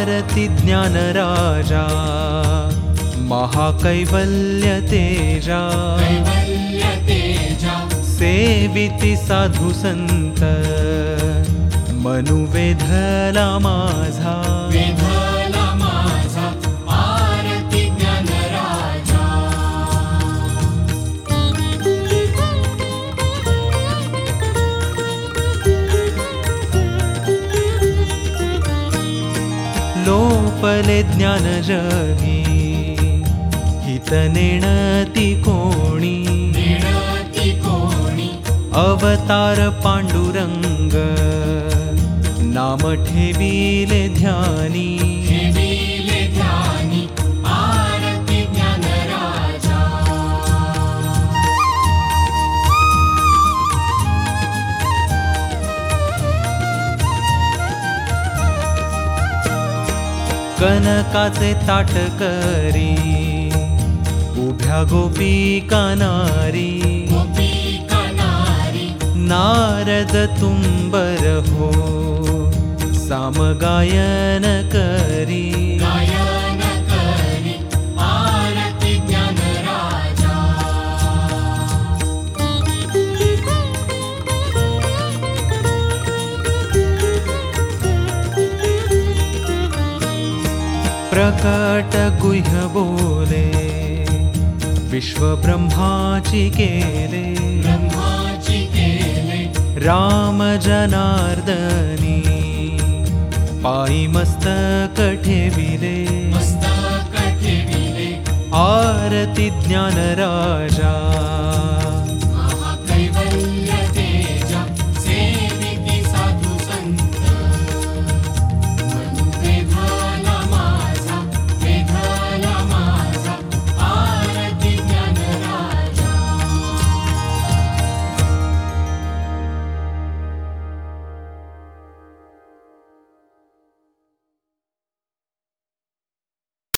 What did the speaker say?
आरति ज्ञानराजा महाकैवल्यतेजा। कैवल्यतेजा। सेविति साधु सन्त मनुवेधला माझा। विधला माझा लोपले ज्ञान जगी हितनेणति कोणी। निणती कोणी। अवतार पांडुरंग नाम ठेविले ध्यानी कनकाचे ताट करी. उभ्या गोपिका नारी गोपिका नारी नारद तुंबर हो. सामगायन करी प्रकट गुह्य बोले विश्वब्रह्माची केले ब्रह्माची केले राम जनार्दनी पायी मस्तक ठेविले मस्तक ठेविले आरती ज्ञान राजा